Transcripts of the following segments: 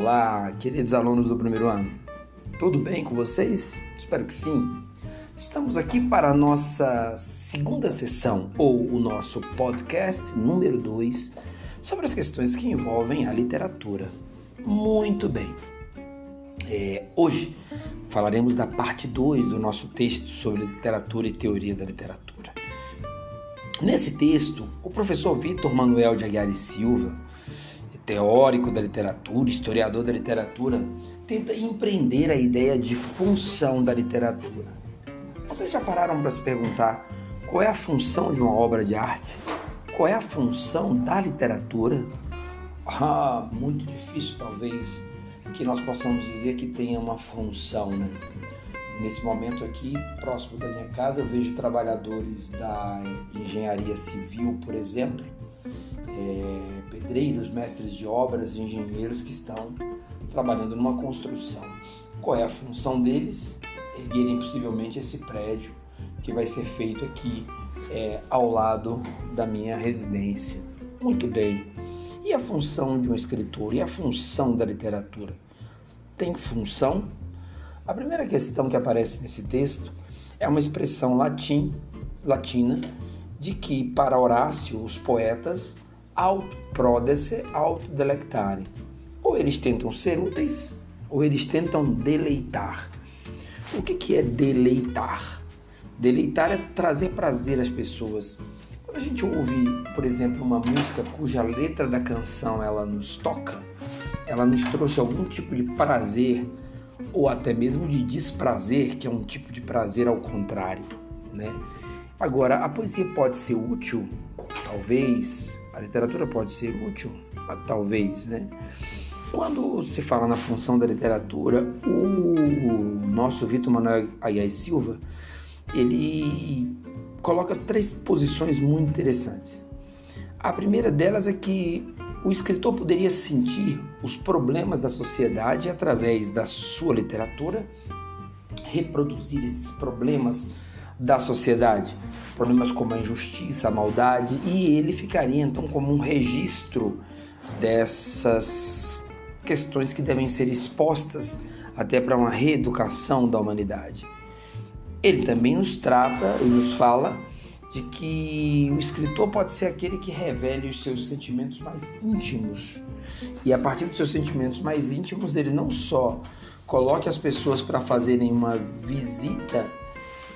Olá, queridos alunos do primeiro ano. Tudo bem com vocês? Espero que sim. Estamos aqui para a nossa segunda sessão, ou o nosso podcast número 2, sobre as questões que envolvem a literatura. Muito bem. É, hoje falaremos da parte 2 do nosso texto sobre literatura e teoria da literatura. Nesse texto, o professor Vitor Manuel de Aguiar e Silva teórico da literatura, historiador da literatura, tenta empreender a ideia de função da literatura. Vocês já pararam para se perguntar qual é a função de uma obra de arte? Qual é a função da literatura? Ah, muito difícil talvez que nós possamos dizer que tenha uma função, né? Nesse momento aqui, próximo da minha casa, eu vejo trabalhadores da engenharia civil, por exemplo, pedreiros, mestres de obras, engenheiros que estão trabalhando numa construção. Qual é a função deles? Erguerem possivelmente esse prédio que vai ser feito aqui é, ao lado da minha residência. Muito bem. E a função de um escritor? E a função da literatura? Tem função? A primeira questão que aparece nesse texto é uma expressão latim, latina de que para Horácio os poetas aut prodesse, aut delectare. Ou eles tentam ser úteis, ou eles tentam deleitar. O que, que é deleitar? Deleitar é trazer prazer às pessoas. Quando a gente ouve, por exemplo, uma música cuja letra da canção ela nos toca, ela nos trouxe algum tipo de prazer ou até mesmo de desprazer, que é um tipo de prazer ao contrário, né? Agora, a poesia pode ser útil, talvez, a literatura pode ser útil, talvez, né? Quando se fala na função da literatura, o nosso Vitor Manuel Aguiar Silva, ele coloca três posições muito interessantes. A primeira delas é que o escritor poderia sentir os problemas da sociedade através da sua literatura, reproduzir esses problemas da sociedade, problemas como a injustiça, a maldade, e ele ficaria então como um registro dessas questões que devem ser expostas até para uma reeducação da humanidade. Ele também nos trata e nos fala de que o escritor pode ser aquele que revele os seus sentimentos mais íntimos. E a partir dos seus sentimentos mais íntimos, ele não só coloque as pessoas para fazerem uma visita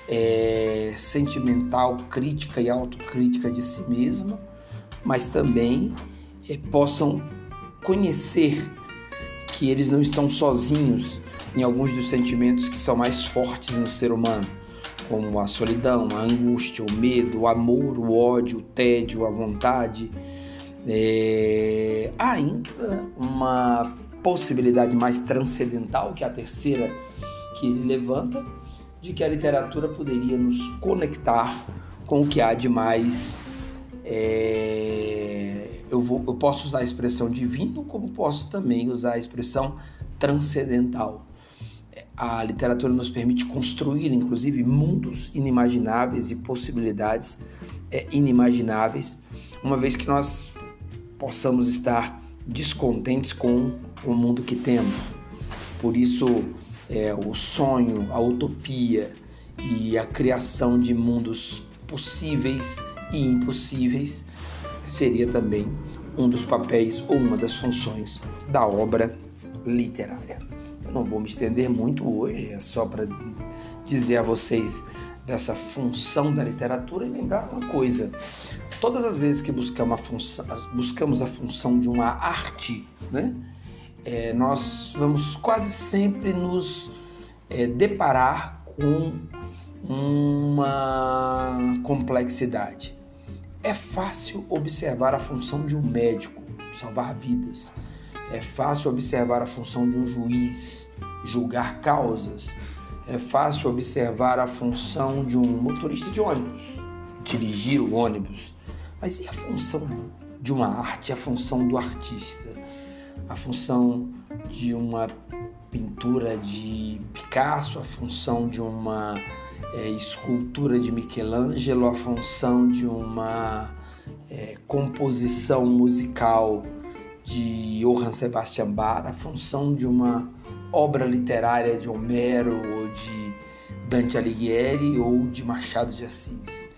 é, sentimental, crítica e autocrítica de si mesmo, mas também é, possam conhecer que eles não estão sozinhos em alguns dos sentimentos que são mais fortes no ser humano, como a solidão, a angústia, o medo, o amor, o ódio, o tédio, a vontade. É, há ainda uma possibilidade mais transcendental, que a terceira que ele levanta, de que a literatura poderia nos conectar com o que há de mais. É, eu, vou, eu posso usar a expressão divino, como posso também usar a expressão transcendental. A literatura nos permite construir, inclusive, mundos inimagináveis e possibilidades é, inimagináveis, uma vez que nós possamos estar descontentes com o mundo que temos. Por isso, é, o sonho, a utopia e a criação de mundos possíveis e impossíveis seria também um dos papéis ou uma das funções da obra literária. Eu não vou me estender muito hoje, é só para dizer a vocês dessa função da literatura e lembrar uma coisa: todas as vezes que buscamos a função, buscamos a função de uma arte, né? É, nós vamos quase sempre nos é, deparar com uma complexidade. É fácil observar a função de um médico, salvar vidas. É fácil observar a função de um juiz, julgar causas. É fácil observar a função de um motorista de ônibus, dirigir o ônibus. Mas e a função de uma arte, a função do artista? A função de uma pintura de Picasso, a função de uma é, escultura de Michelangelo, a função de uma é, composição musical de Johann Sebastian Bach, a função de uma obra literária de Homero ou de Dante Alighieri ou de Machado de Assis.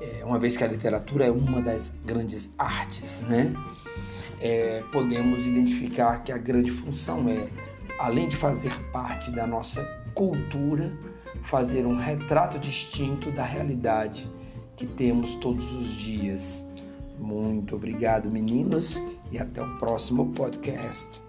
É, uma vez que a literatura é uma das grandes artes, né? É, podemos identificar que a grande função é, além de fazer parte da nossa cultura, fazer um retrato distinto da realidade que temos todos os dias. Muito obrigado, meninos, e até o próximo podcast.